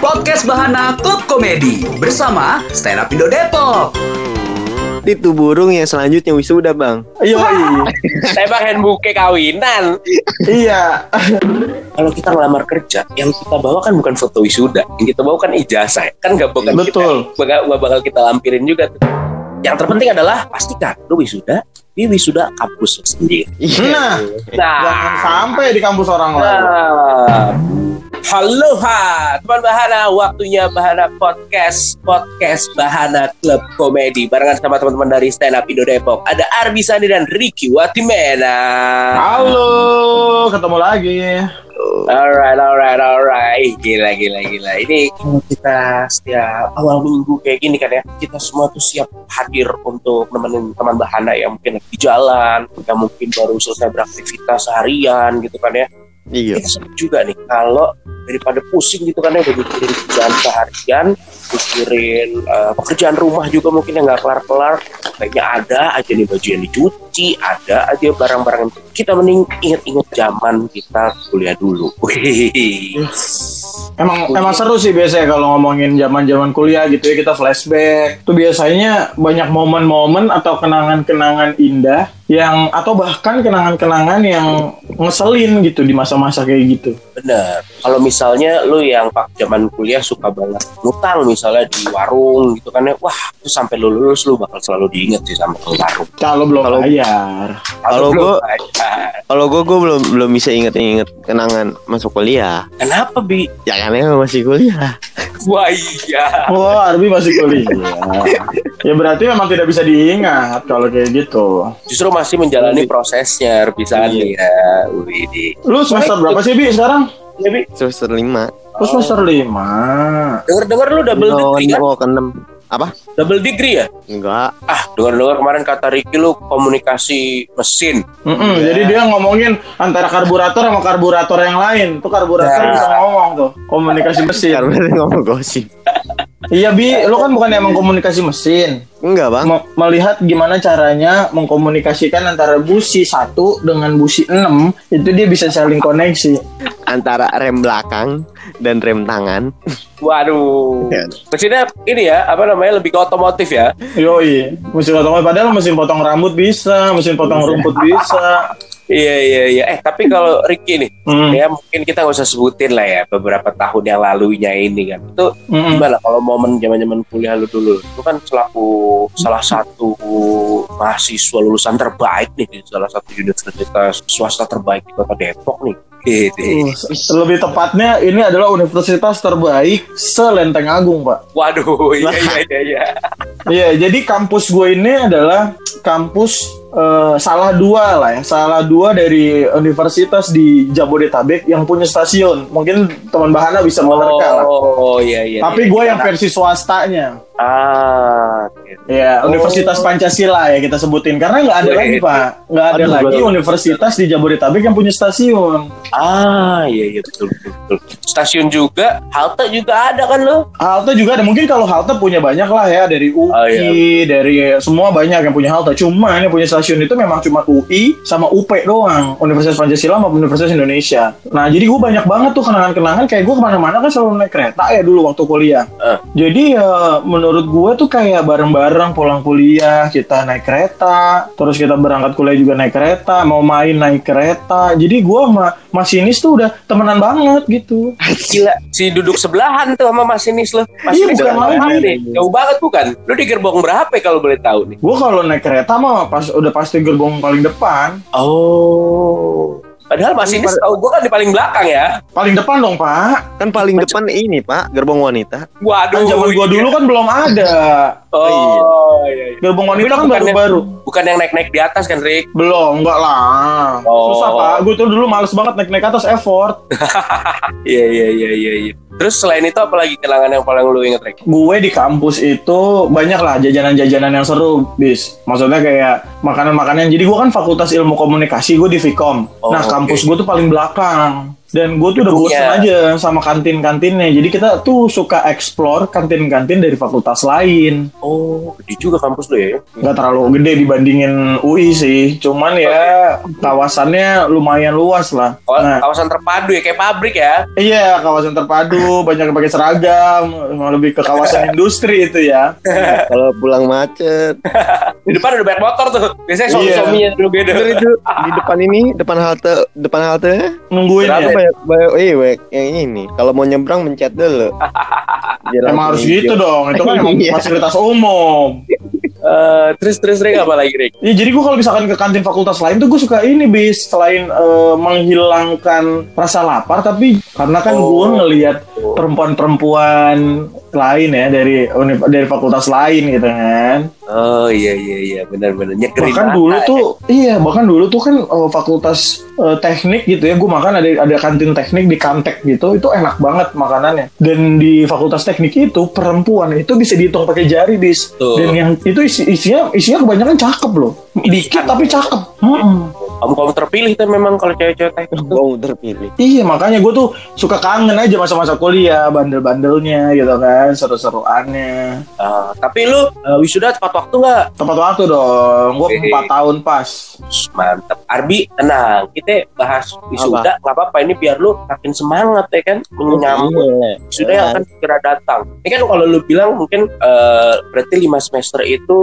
Podcast Bahana Klub Komedi bersama Stand Up Indo Depok. Itu burung yang selanjutnya wisuda bang Yoi. Tembak handbook kawinan. iya. Kalau kita ngelamar kerja, yang kita bawa kan bukan foto wisuda, yang kita bawa kan ijazah. Kan nggak bakal Betul. kita nggak bakal kita lampirin juga. Tuh. Yang terpenting adalah pastikan lu wisuda, di wisuda kampus sendiri. Nah, Nah, jangan sampai di kampus orang lain. Nah, halo ha, teman Bahana, waktunya Bahana Podcast, Podcast Bahana Klub Komedi barengan sama teman-teman dari Stand Up Indo Depok. Ada Arbi Sandi dan Ricky Watimena. Halo, ketemu lagi. Alright, alright, alright. Gila, gila, gila. Ini kita setiap awal minggu kayak gini kan ya, kita semua tuh siap hadir untuk nemenin teman Bahana yang mungkin lagi di jalan, yang mungkin baru selesai beraktivitas seharian gitu kan ya. Iya kita senang juga nih kalau daripada pusing gitu kan ya udah mikirin kerjaan seharian mikirin eh, pekerjaan rumah juga mungkin yang nggak kelar-kelar kayaknya ada aja nih baju yang dicuci ada aja barang-barang kita mending inget-inget zaman kita kuliah dulu. Emang emang seru sih biasanya kalau ngomongin zaman-zaman kuliah gitu ya kita flashback. Itu biasanya banyak momen-momen atau kenangan-kenangan indah yang atau bahkan kenangan-kenangan yang ngeselin gitu di masa-masa kayak gitu. bener kalau misalnya lu yang pak zaman kuliah suka banget ngutang misalnya di warung gitu kan ya wah itu sampai lu lulus lu bakal selalu diinget sih sama ke warung Kalau belum Kalau- bayar. Kalau gua-. Kalau gue gue belum belum bisa inget-inget kenangan masuk kuliah kenapa bi Ya karena masih kuliah wah iya Wah, Arbi masih kuliah. ya berarti memang tidak bisa diingat kalau kayak gitu. justru masih menjalani prosesnya bisa nih ya Widi. Lu semester berapa sih, Bi, sekarang? ya Bi. Semester 5 Lu semester 5. denger denger lu double Oh, degree kan oh ke 6 Apa? double degree ya? Enggak. Ah denger denger kemarin kata Ricky lu komunikasi mesin. Mm-mm, Jadi dia ngomongin antara karburator sama karburator yang lain. Tuh karburator Nah. bisa ngomong tuh, komunikasi mesin. Dia ngomong gosip Iya, Bi, lu kan bukan emang komunikasi mesin. Enggak bang Me- melihat gimana caranya mengkomunikasikan antara busi 1 dengan busi 6, itu dia bisa saling koneksi. Antara rem belakang dan rem tangan waduh Ya. mesinnya ini ya apa namanya lebih ke otomotif ya Yoi, mesin potong padahal mesin potong rambut bisa, mesin potong rumput bisa. Iya iya iya eh tapi kalau Ricky nih Hmm. ya mungkin kita nggak usah sebutin lah ya beberapa tahun yang lalunya ini kan itu Mm-mm. gimana kalau momen zaman zaman kuliah lu dulu itu kan selaku salah satu mahasiswa lulusan terbaik nih di salah satu universitas swasta terbaik di kota Depok nih gitu. Uh, lebih tepatnya ini adalah universitas terbaik selenteng Agung, Pak. waduh iya iya iya iya Iya, jadi kampus gue ini adalah kampus eh, salah dua lah ya, salah dua dari universitas di Jabodetabek yang punya stasiun. Mungkin teman Bahana bisa menerka lah. oh iya iya Tapi iya. gue yang versi swastanya. ah gitu. Ya, Oh. Universitas Pancasila ya kita sebutin karena nggak ada lagi pak, nggak ada Aduh, lagi universitas di Jabodetabek yang punya stasiun. ah iya iya betul betul, betul. stasiun juga halte juga ada kan lo Halte juga ada mungkin kalau halte punya banyak lah ya dari UI, Oh, iya. dari semua banyak yang punya halte. Cuma yang punya stasiun itu memang cuma UI sama UP doang, Universitas Pancasila sama Universitas Indonesia. Nah jadi gue banyak banget tuh kenangan-kenangan kayak gue ke mana-mana kan selalu naik kereta ya dulu waktu kuliah. Eh. Jadi ya menurut gue tuh kayak bareng-bareng pulang kuliah kita naik kereta, terus kita berangkat kuliah juga naik kereta, mau main naik kereta. Jadi gue sama masinis tuh udah temenan banget gitu. gila si duduk sebelahan tuh sama masinis lo Iya, masinis bukan lagi. banget nih jauh banget bukan lu di gerbong berapa ya kalau boleh tahu nih Gue kalau naik kereta mah pas udah pasti gerbong paling depan. oh padahal masinis tahu gua kan di paling belakang ya Paling depan dong, Pak. Kan paling depan ini pak Gerbong wanita waduh Kan zaman gua iya. dulu kan belum ada. oh iya, iya. Gerbong wanita Tapi kan baru-baru. bukan yang naik-naik di atas kan Rick Belum, enggak lah. Oh. Susah, Pak. Gue tuh dulu males banget naik-naik atas effort. iya iya iya iya iya terus selain itu apalagi kenangan yang paling lu inget Rick Gue di kampus itu banyak lah jajanan-jajanan yang seru, bis. Maksudnya kayak makanan-makanan. Jadi gue kan fakultas ilmu komunikasi, gue di Vkom. Oh, nah, kampus gue tuh paling belakang. Dan gue tuh udah Gedungnya. bosan aja sama kantin-kantinnya. Jadi kita tuh suka explore kantin-kantin dari fakultas lain. Oh, gede juga kampus lu ya. Nggak terlalu gede dibandingin UI sih. Cuman ya kawasannya lumayan luas lah. Nah, Kawasan terpadu ya, kayak pabrik ya. iya kawasan terpadu, banyak yang pakai seragam, lebih ke kawasan industri itu ya. Kalau pulang macet. Di depan ada banyak motor tuh. Biasanya Iya. suami-suaminya dulu beda. Bener itu di depan ini, depan halte, depan halte. Nungguin Berapa ya. Banyak banyak iya banyak yang ini nih. Kalau mau nyebrang mencet dulu. Emang harus langsung gitu hijau. dong. Itu kan emang Iya. fasilitas umum. Eh, terus terus Rick apa lagi Rick? Ya jadi gue kalau misalkan ke kantin fakultas lain tuh gue suka ini bis selain eh, menghilangkan rasa lapar tapi karena kan Oh. gue ngelihat perempuan-perempuan lain ya dari dari fakultas lain gitu kan. Oh iya iya iya benar-benar nyegerin Bahkan dulu ya. tuh iya bahkan dulu tuh kan eh, fakultas eh, teknik gitu ya gue makan ada ada kantin teknik di Kantek gitu itu enak banget makanannya. Dan di fakultas teknik itu perempuan itu bisa dihitung pakai jari bis. Tuh. dan yang itu isi, isinya isinya kebanyakan cakep loh. Dikit tapi cakep. Kamu kamu terpilih tuh memang kalau cewek-cewek teknik tuh. Bau terpilih. Iya makanya gue tuh suka kangen aja masa-masa kuliah bandel-bandelnya gitu kan seru-seruannya Ah, tapi lu eh, wisuda tepat waktu nggak? tepat waktu dong gue empat tahun pas Mantap. Arbi, tenang. Kita bahas wisuda. Nggak apa-apa. Ini biar lu makin semangat ya kan. Menyambut Iya. wisuda yang akan segera datang. Ini kan kalau lu bilang mungkin eh, berarti lima semester itu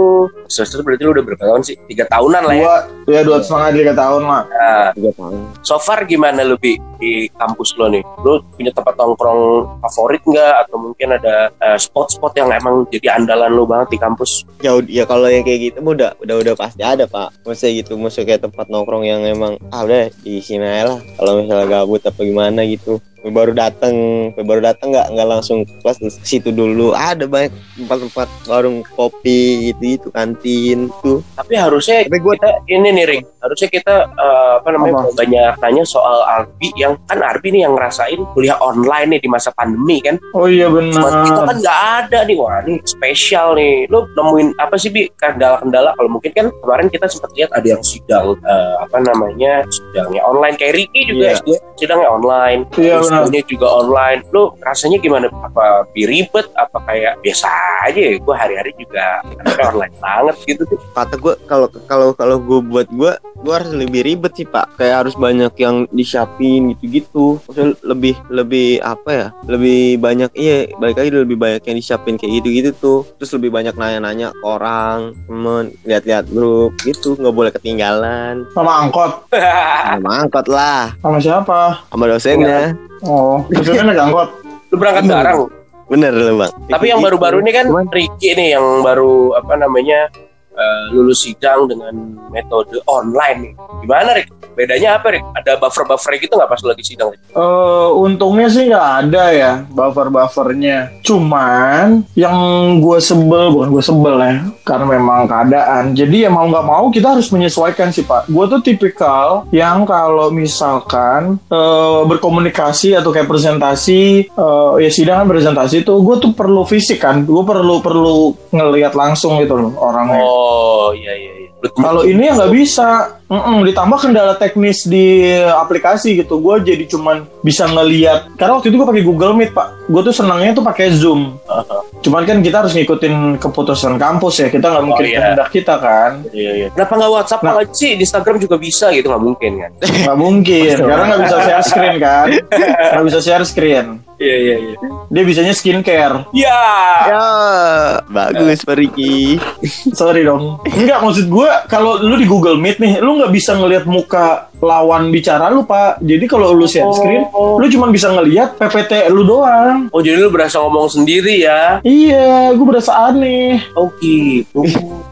semester berarti lu udah berapa tahun sih? Tiga tahunan lah ya. dua ya dua setengah tiga tahun lah Nah, Tiga tahun. so far gimana lu Bi, di kampus lo nih? Lu punya tempat nongkrong favorit nggak? Atau mungkin ada eh, spot-spot yang emang jadi andalan lu banget di kampus? Ya, ud- ya kalau yang kayak gitu mah udah udah udah pasti ada pak. Maksudnya gitu, maksudnya kayak tempat nongkrong yang emang ah udah di sini aja lah. Kalau misalnya gabut apa gimana gitu. Baru datang, baru datang nggak nggak langsung ke kelas ke situ dulu. Ada banyak tempat-tempat warung kopi gitu gitu kantin tuh. Tapi harusnya Tapi gua- kita ini nih Ring, harusnya kita eh, apa namanya Apa? banyak nanya soal Arbi yang kan Arbi nih yang ngerasain kuliah online nih di masa pandemi kan. oh iya Cuma kita benar kan nggak ada nih, wah ini spesial nih. Lu nemuin apa sih Bi kendala-kendala? Kalau mungkin kan kemarin kita sempat lihat ada yang sidang eh, apa namanya sidangnya online kayak Ricky juga Iya. S2 sidangnya online. Iya, Terus kuliahnya juga online. Lu rasanya gimana? Apa bi ribet? Apa kayak biasa aja? ya? Gue hari-hari juga online banget gitu tuh. kata gue kalau kalau kalau gue buat gue gue harus lebih ribet sih pak kayak harus banyak yang disiapin gitu-gitu Maksudnya lebih lebih apa ya lebih banyak iya balik lagi lebih banyak yang disiapin kayak gitu-gitu tuh terus lebih banyak nanya-nanya ke orang temen lihat-lihat grup gitu nggak boleh ketinggalan sama angkot sama angkot lah sama siapa sama dosennya oh. Maksudnya naik angkot. Lu berangkat bareng. bener loh bang. Tapi yang baru-baru ini kan Ricky nih yang baru apa namanya eh, lulus sidang dengan metode online nih. Gimana Rick? Bedanya apa Rick? Ada buffer-buffer gitu nggak pas lagi sidang? Rick? Eh, untungnya sih nggak ada ya buffer-buffernya. Cuman yang gue sebel bukan gue sebel ya, karena memang keadaan. Jadi ya mau nggak mau kita harus menyesuaikan sih pak. Gue tuh tipikal yang kalau misalkan eh, berkomunikasi atau kayak presentasi, eh, ya sidang kan presentasi tuh gue tuh perlu fisik kan. Gue perlu perlu ngelihat langsung gitu loh orangnya. Oh iya iya. iya. Lu- Kalau ini ya nggak bisa. Mm-mm, ditambah kendala teknis di aplikasi gitu. Gue jadi cuman bisa ngeliat. Karena waktu itu gue pakai Google Meet pak. Gue tuh senangnya tuh pakai Zoom. Cuman kan kita harus ngikutin keputusan kampus ya. Kita nggak mungkin iya. kehendak kita kan. Iya iya. Kenapa nggak WhatsApp Nah. aja sih? Di Instagram juga bisa gitu nggak mungkin kan? Nggak mungkin. Karena nggak bisa share screen kan. Nggak bisa share screen. Iya iya iya. Dia bisanya skincare. Ya. ya bagus Pak Riki Sorry dong. Enggak maksud gue kalau lu di Google Meet nih, lu nggak bisa ngelihat muka lawan bicara lu pak. Jadi kalau lu share screen, Oh. lu cuma bisa ngelihat PPT lu doang. Oh jadi lu berasa ngomong sendiri ya? Iya, gue berasa aneh. Oh gitu.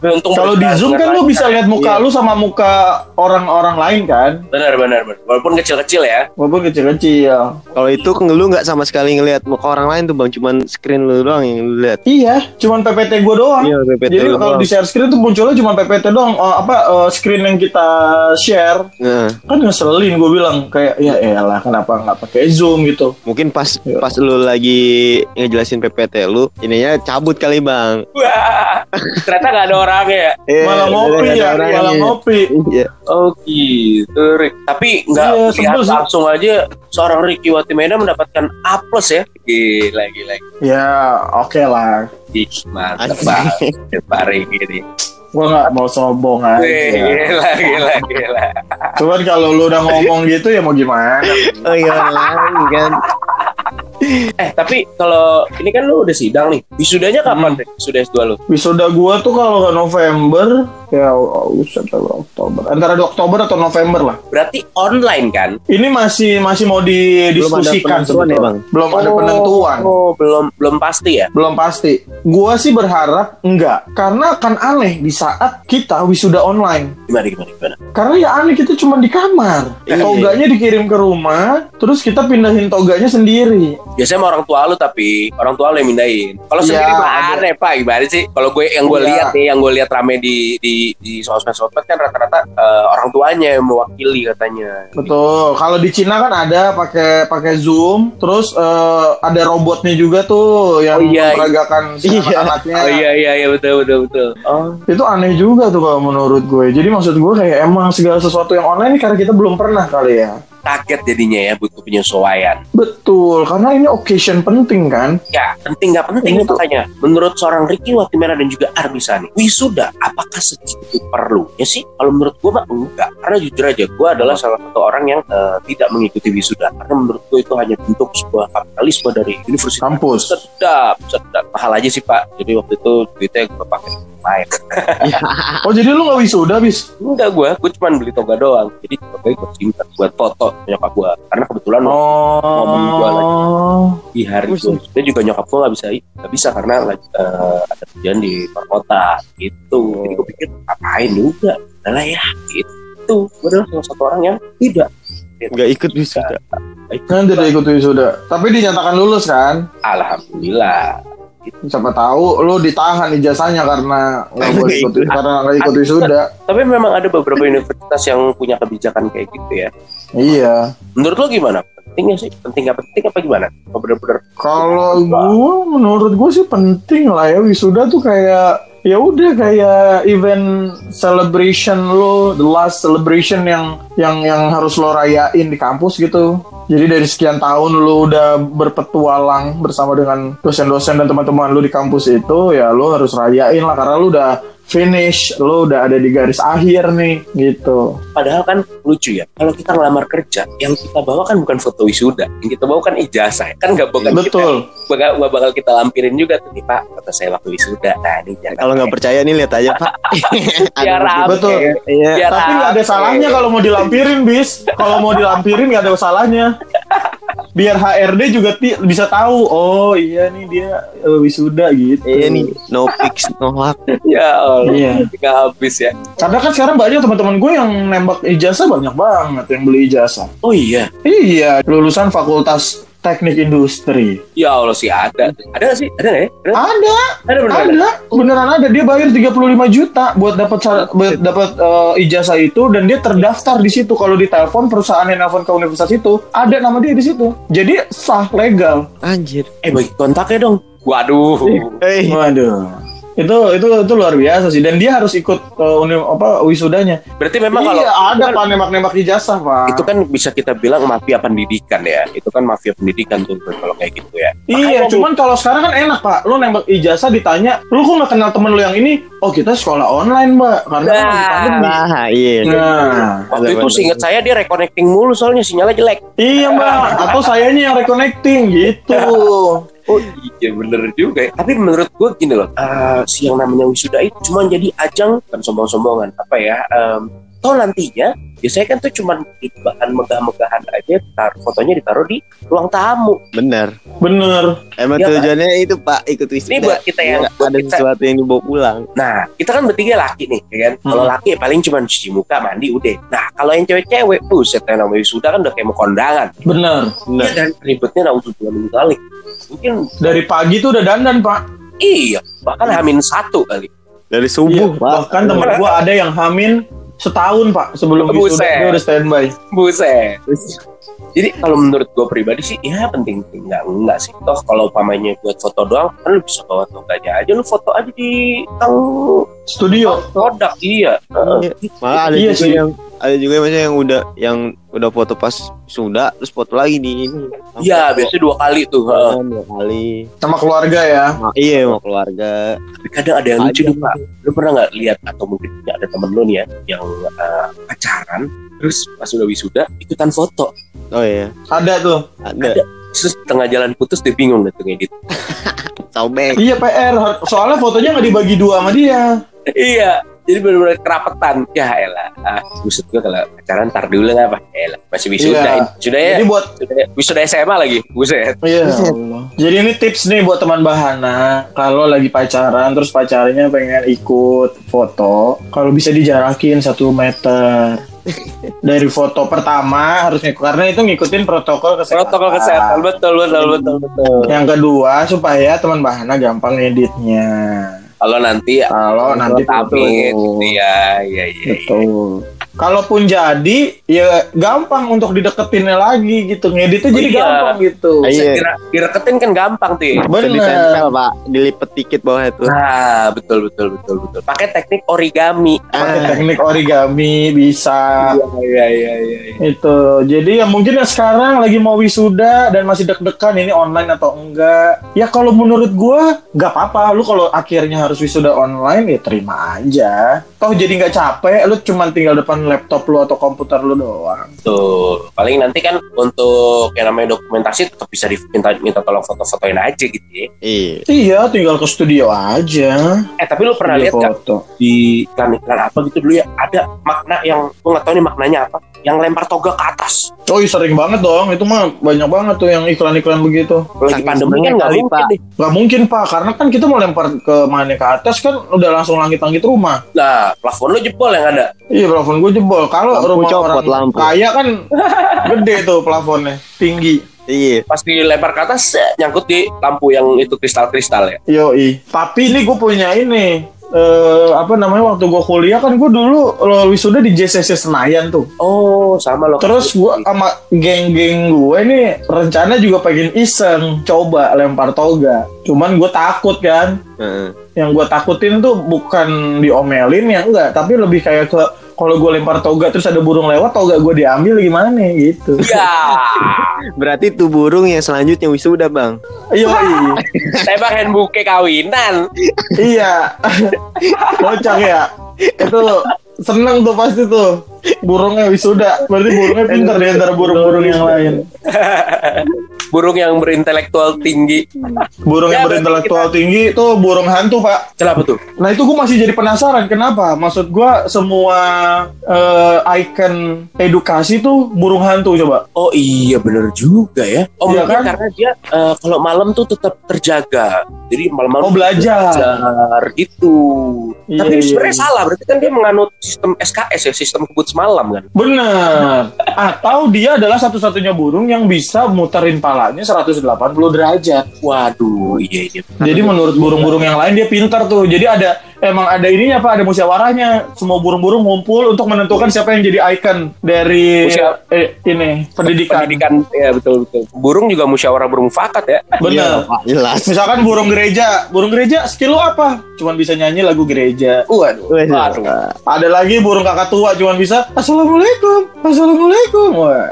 Untung Kalau di Zoom kan lu bisa lihat muka Iya. lu sama muka orang-orang lain kan, Benar benar benar. Walaupun kecil-kecil ya. walaupun kecil-kecil. kalau itu lu nggak sama sekali ngelihat muka orang lain tuh bang cuman screen lu doang yang lu lihat Iya, cuman PPT gue doang. iya PPT Jadi kalau di share screen tuh munculnya cuma PPT doang. Oh, apa eh, screen yang kita share. Nah, kan ngeselin gue bilang kayak ya elah kenapa nggak pakai zoom gitu Mungkin pas Iya. pas lu lagi ngejelasin PPT lu, ininya cabut kali bang. Wah, ternyata nggak ada orangnya ya. malah ngopi ya malah ngopi Iya. Oh gitu, Rick. Tapi nggak Iya, sebel sih. langsung aja seorang Ricky Watimena mendapatkan A plus ya. Gila, gila. ya oke lah Ih, mantap Anjing. banget Pak Ricky gue nggak mau sombong Wih, aja gila, gila, gila. cuman kalau lu udah ngomong gitu ya mau gimana Oh iya lagi kan. Eh, tapi kalau ini kan lu udah sidang nih. Wisudanya kapan, Rick? Sudah S2 lu? wisuda gue tuh kalau nggak November ya Agustus September Oktober antara Oktober atau November lah Berarti online kan? ini masih masih mau didiskusikan penentuan ya, sebetulnya. Bang? belum ada penentuan Oh, belum belum pasti ya. belum pasti. Gua sih berharap enggak, karena akan aneh di saat kita wisuda online. Gimana gimana gimana? Karena ya aneh kita cuma di kamar, Iya. toganya dikirim ke rumah, terus kita pindahin toganya sendiri. Biasanya sama orang tua lu tapi orang tua lu yang mindahin. Kalau Iya, sendiri mah ada. aneh Pak, gimana sih? Kalau gue yang gue Iya. lihat nih, yang gue lihat rame di di di sosmed-sosmed kan rata-rata eh, orang tuanya yang mewakili katanya. Betul. Kalau di Cina kan ada pakai pakai Zoom, terus eh, ada robotnya juga tuh yang Oh, iya. memperagakan si Iya. anak-anaknya. Oh iya iya iya betul betul betul. Oh, Itu aneh juga tuh kalau menurut gue. Jadi maksud gue kayak emang segala sesuatu yang online karena kita belum pernah kali ya. Kaget jadinya ya butuh penyesuaian. Betul, karena ini occasion penting kan. Ya, penting nggak penting Ini tuh- makanya. Menurut seorang Ricky Watimera dan juga Arbisani, wisuda apakah segitu perlunya sih? Kalau menurut gue mah enggak. Karena jujur aja, gue adalah salah satu orang yang eh, tidak mengikuti wisuda. Karena menurut gue itu hanya bentuk sebuah kapitalisme dari universitas. Kampus. Sedap, sedap. Mahal aja sih Pak. Jadi waktu itu duitnya gue pakai lain. Oh jadi lu gak wisuda bis? Enggak gue, gue cuma beli toga doang. Jadi toga gue simpan buat foto nyokap gue. Karena kebetulan momen gua lagi. Oh. di hari itu dia juga nyokap gue nggak bisa nggak bisa karena lagi eh, ada kerjaan di luar kota gitu jadi gue pikir ngapain juga Udah lah ya gitu gue adalah salah satu orang yang tidak Nggak ikut wisuda. Kan tidak ikut wisuda. Tapi dinyatakan lulus kan? alhamdulillah Siapa tahu lu ditahan ijazahnya karena nggak boleh ikut karena nggak ikut wisuda. tapi memang ada beberapa universitas yang punya kebijakan kayak gitu ya. Iya. menurut lo gimana? Pentingnya sih? Penting nggak penting apa gimana? Bener-bener Kalau gua menurut gua sih penting lah ya. Wisuda tuh kayak ya udah kayak event celebration lo, the last celebration yang yang yang harus lo rayain di kampus gitu. Jadi dari sekian tahun lu udah berpetualang bersama dengan dosen-dosen dan teman-teman lu di kampus itu, ya lu harus rayain lah karena lu udah finish, lu udah ada di garis akhir nih gitu. padahal kan lucu ya kalau kita ngelamar kerja yang kita bawa kan bukan foto wisuda yang kita bawa kan ijazah kan nggak bukan kita Betul. bakal, nggak bakal kita lampirin juga tuh nih pak foto saya waktu wisuda nah ini jangan Kalau nggak percaya nih lihat aja pak. biar rame Betul. Iya. biar Tapi nggak ada salahnya kalau mau dilampirin, bis. Kalau mau dilampirin nggak ada salahnya. Biar HRD juga ti- bisa tahu. Oh iya nih dia eh, wisuda gitu. Iya nih, no fix, no hak. ya Allah Iya. nggak habis ya Karena kan sekarang banyak teman-teman gue yang nembak ijazah banyak banget yang beli ijazah. oh iya Iya, lulusan fakultas teknik industri. ya Allah sih ada ada sih ada nggak ya ada Ada, ada bener ada ada, beneran ada. Dia bayar 35 juta buat dapat dapat eh, ijazah itu dan dia terdaftar di situ. Kalau di telepon perusahaan yang nelfon ke universitas itu, ada nama dia di situ. Jadi sah legal. Anjir. eh bagi kontaknya dong waduh Hei. Waduh. Itu itu itu luar biasa sih dan dia harus ikut eh, uni, apa wisudanya. berarti memang kalau iya, ada itu kan, pak nembak-nembak ijazah, Pak. itu kan bisa kita bilang mafia pendidikan ya itu kan mafia pendidikan tuh kalau kayak gitu ya Iya, Makanya cuman kalau sekarang kan enak pak. Lu nembak ijazah ditanya, lu kok nggak kenal temen lu yang ini? Oh kita sekolah online mbak, karena kan lagi Nah. pandemi. Nah, iya. Nah, waktu itu seinget saya dia reconnecting mulu soalnya sinyalnya jelek iya mbak. Atau sayanya yang reconnecting gitu. Oh iya bener juga ya. Tapi menurut gue gini loh, eh, si yang namanya wisuda itu cuma jadi ajang kan sombong-sombongan apa ya? em, toh nantinya biasanya kan tuh cuma di bahan megah-megahan aja, tar fotonya ditaruh di ruang tamu. Bener. Bener. Emang Iya, tujuannya itu pak ikut wisuda. Ini buat kita yang Nggak buat ada kita, sesuatu yang dibawa pulang. Nah kita kan bertiga laki nih, ya kan? Hmm. Kalau laki paling cuma cuci muka, mandi, udah. Nah kalau yang cewek-cewek, buset yang namanya wisuda kan udah kayak mau kondangan. Bener. Bener. Iya dan ribetnya naudzubillah min dzalik. Mungkin Dari pagi tuh udah dandan pak. iya, bahkan hamin satu kali. Dari Iya. subuh pak. Bahkan temen gua ada yang hamil setahun pak sebelum wisuda dia udah standby. Buset. Jadi kalau menurut gue pribadi sih ya penting enggak enggak sih. Toh kalau umpamanya buat foto doang kan lu bisa bawa toganya aja lu foto aja di tang Studio. produk iya. Heeh. Malah ada Iya juga sih. yang ada juga maksudnya yang udah yang udah foto pas sudah terus foto lagi di ini. Iya, biasanya dua kali tuh. heeh. Kan, dua kali. Sama keluarga ya. Ma- iya mau keluarga. Tapi kadang ada yang lucu Ada. tuh Pak. Lu pernah nggak lihat atau mungkin punya ada temen lu nih ya yang eh, pacaran terus pas udah wisuda ikutan foto. Oh iya. Ada tuh. Ada. Terus tengah jalan putus dia bingung gitu ngedit. Sobek. Iya PR. Soalnya fotonya nggak dibagi dua sama dia. Iya. Jadi benar-benar kerapetan. Ya elah. Ah, maksud gue kalau pacaran ntar dulu nggak apa? Ya elah. Masih wisuda. Iya. Sudah ya. Jadi buat Wisuda, wisuda SMA lagi. Buset. Iya. Allah. Jadi ini tips nih buat teman bahana kalau lagi pacaran terus pacarnya pengen ikut foto, kalau bisa dijarakin satu meter dari foto pertama harus ngikut karena itu ngikutin protokol kesehatan. Protokol kesehatan. Betul, betul, betul, betul. Yang kedua supaya teman bahana gampang ngeditnya. Kalau nanti Kalau nanti pamit. foto. Iya, iya, iya. Betul. Kalaupun jadi, ya gampang untuk dideketinnya lagi gitu. Ngeditnya Oh, jadi iya. gampang gitu. Iya. Kira direketin kan gampang tuh. ya. Bisa Bener. ditempel pak, dilipet dikit bawah itu. Nah, betul betul betul betul. Pakai teknik origami. Pakai Ah. teknik origami bisa. Iya iya iya. iya. Itu. Jadi ya mungkin yang sekarang lagi mau wisuda dan masih deg-degan ini online atau enggak. Ya kalau menurut gua nggak apa-apa. Lu kalau akhirnya harus wisuda online ya terima aja. Toh jadi nggak capek. Lu cuman tinggal depan laptop lu atau komputer lu doang. Betul. Paling nanti kan untuk yang namanya dokumentasi tetap bisa diminta minta tolong foto-fotoin aja gitu ya. Iya. Iya, tinggal ke studio aja. Eh tapi lu pernah lihat foto. di iklan-iklan apa gitu dulu ya ada makna yang gua nggak tahu nih maknanya apa. Yang lempar toga ke atas. Oh iya sering banget dong. Itu mah banyak banget tuh yang iklan-iklan begitu. Lagi pandemi kan nggak mungkin Pak. Gak mungkin pak, karena kan kita mau lempar ke mana ke atas kan udah langsung langit-langit rumah. Nah, plafon lu jebol yang ada. Iya plafon gue jebol. Kalau rumah copot, orang lampu. kaya kan gede tuh plafonnya, tinggi. Iya. Pas dilempar ke atas eh, nyangkut di lampu yang itu kristal-kristal ya. Yoi. Tapi ini gue punya ini. eh apa namanya waktu gue kuliah kan gue dulu lo wisuda di JCC Senayan tuh. Oh, sama lo. Terus gue sama geng-geng gue ini rencana juga pengen iseng coba lempar toga. Cuman gue takut kan. Heeh. Yang gue takutin tuh bukan diomelin ya enggak, tapi lebih kayak ke kalau gue lempar toga terus ada burung lewat toga gue diambil gimana gitu. Ya, Berarti tuh burung yang selanjutnya wisuda bang. Iya, tembak handbuke kawinan. iya. Kocak ya. Itu seneng tuh pasti tuh. Burungnya wisuda. Berarti burungnya pintar di antara burung-burung yang lain. Burung yang berintelektual tinggi. Burung yang Ya, berintelektual tinggi itu burung hantu, Pak. Kenapa tuh? Nah itu gue masih jadi penasaran kenapa? Maksud gue semua eh, icon edukasi tuh burung hantu coba. Oh iya bener juga ya. Oh Iya mungkin kan? karena dia eh, kalau malam tuh tetap terjaga. Jadi malam-malam Oh belajar. belajar gitu. Iya, Tapi iya, sebenarnya iya. salah. Berarti kan dia menganut sistem SKS ya, sistem kebut semalam kan. Bener. Atau dia adalah satu-satunya burung yang bisa muterin palanya 180 derajat. Waduh, iya iya. Jadi menurut burung-burung yang lain dia pintar tuh. Jadi ada emang ada ininya apa? Ada musyawarahnya. Semua burung-burung ngumpul untuk menentukan siapa yang jadi icon dari Musya- eh, ini pendidikan. Pendidikan ya betul betul. Burung juga musyawarah burung fakat ya. Iya, Bener. Pak, jelas. Misalkan burung gereja, burung gereja skill lu apa? Cuman bisa nyanyi lagu gereja. Waduh. Waduh. Ada lagi burung kakak tua cuman bisa Assalamualaikum, Assalamualaikum. Wah.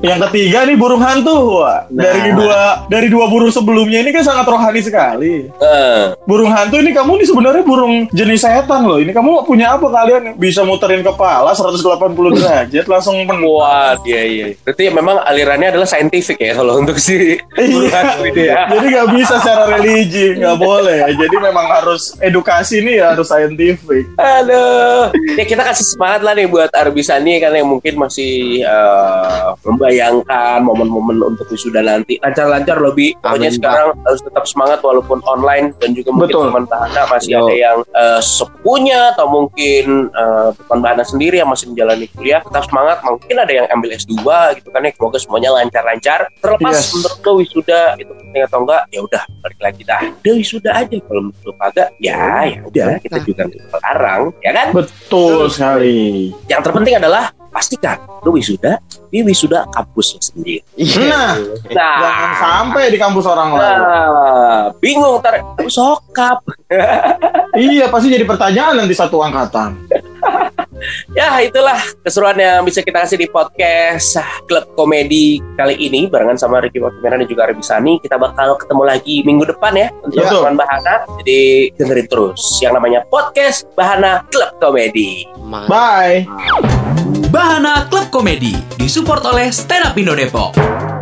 Yang ketiga nih burung hantu. Wah. Nah. Dari dua dari dua burung sebelumnya ini kan sangat rohani sekali. Eh, Burung hantu ini kamu nih sebenarnya burung jenis setan loh. Ini kamu punya apa kalian? Bisa muterin kepala 180 derajat langsung. Wah, iya iya. Berarti memang alirannya adalah saintifik ya kalau untuk si burung Iya. hantu ini ya. Jadi nggak bisa secara religi, nggak boleh. Jadi memang harus edukasi ini ya harus saintifik. Aduh. Ya kita kasih semangat lah nih buat Arbisani kan yang mungkin masih eh, membayangkan momen-momen untuk wisuda nanti. Lancar-lancar Bi. Pokoknya Amin, sekarang harus tetap semangat walaupun online dan juga mungkin Betul. teman tahana masih Yo. ada yang eh, sepupunya atau mungkin eh, teman Bahana sendiri yang masih menjalani kuliah tetap semangat mungkin ada yang ambil S2 gitu kan ya semoga semuanya lancar-lancar. Terlepas Yes. menurut lo wisuda itu penting atau enggak ya udah balik lagi dah. Udah wisuda aja kalau menurut lo kagak ya ya udah kita juga nggak melarang ya kan? Betul sekali. yang terpenting adalah pastikan lo wisuda di wisuda kampusnya sendiri Nah, nah jangan sampai di kampus orang lain. Nah, bingung ntar "Oh, sokap. Iya, pasti jadi pertanyaan nanti satu angkatan. Ya, itulah keseruan yang bisa kita kasih di podcast Klub Komedi kali ini barengan sama Ricky Wakimeran dan juga Arbi Sani. Kita bakal ketemu lagi minggu depan ya untuk Betul. teman Bahana. Jadi dengerin terus yang namanya podcast Bahana Klub Komedi. Bye. Bahana Klub Komedi disupport oleh Stand Up Indo Depok.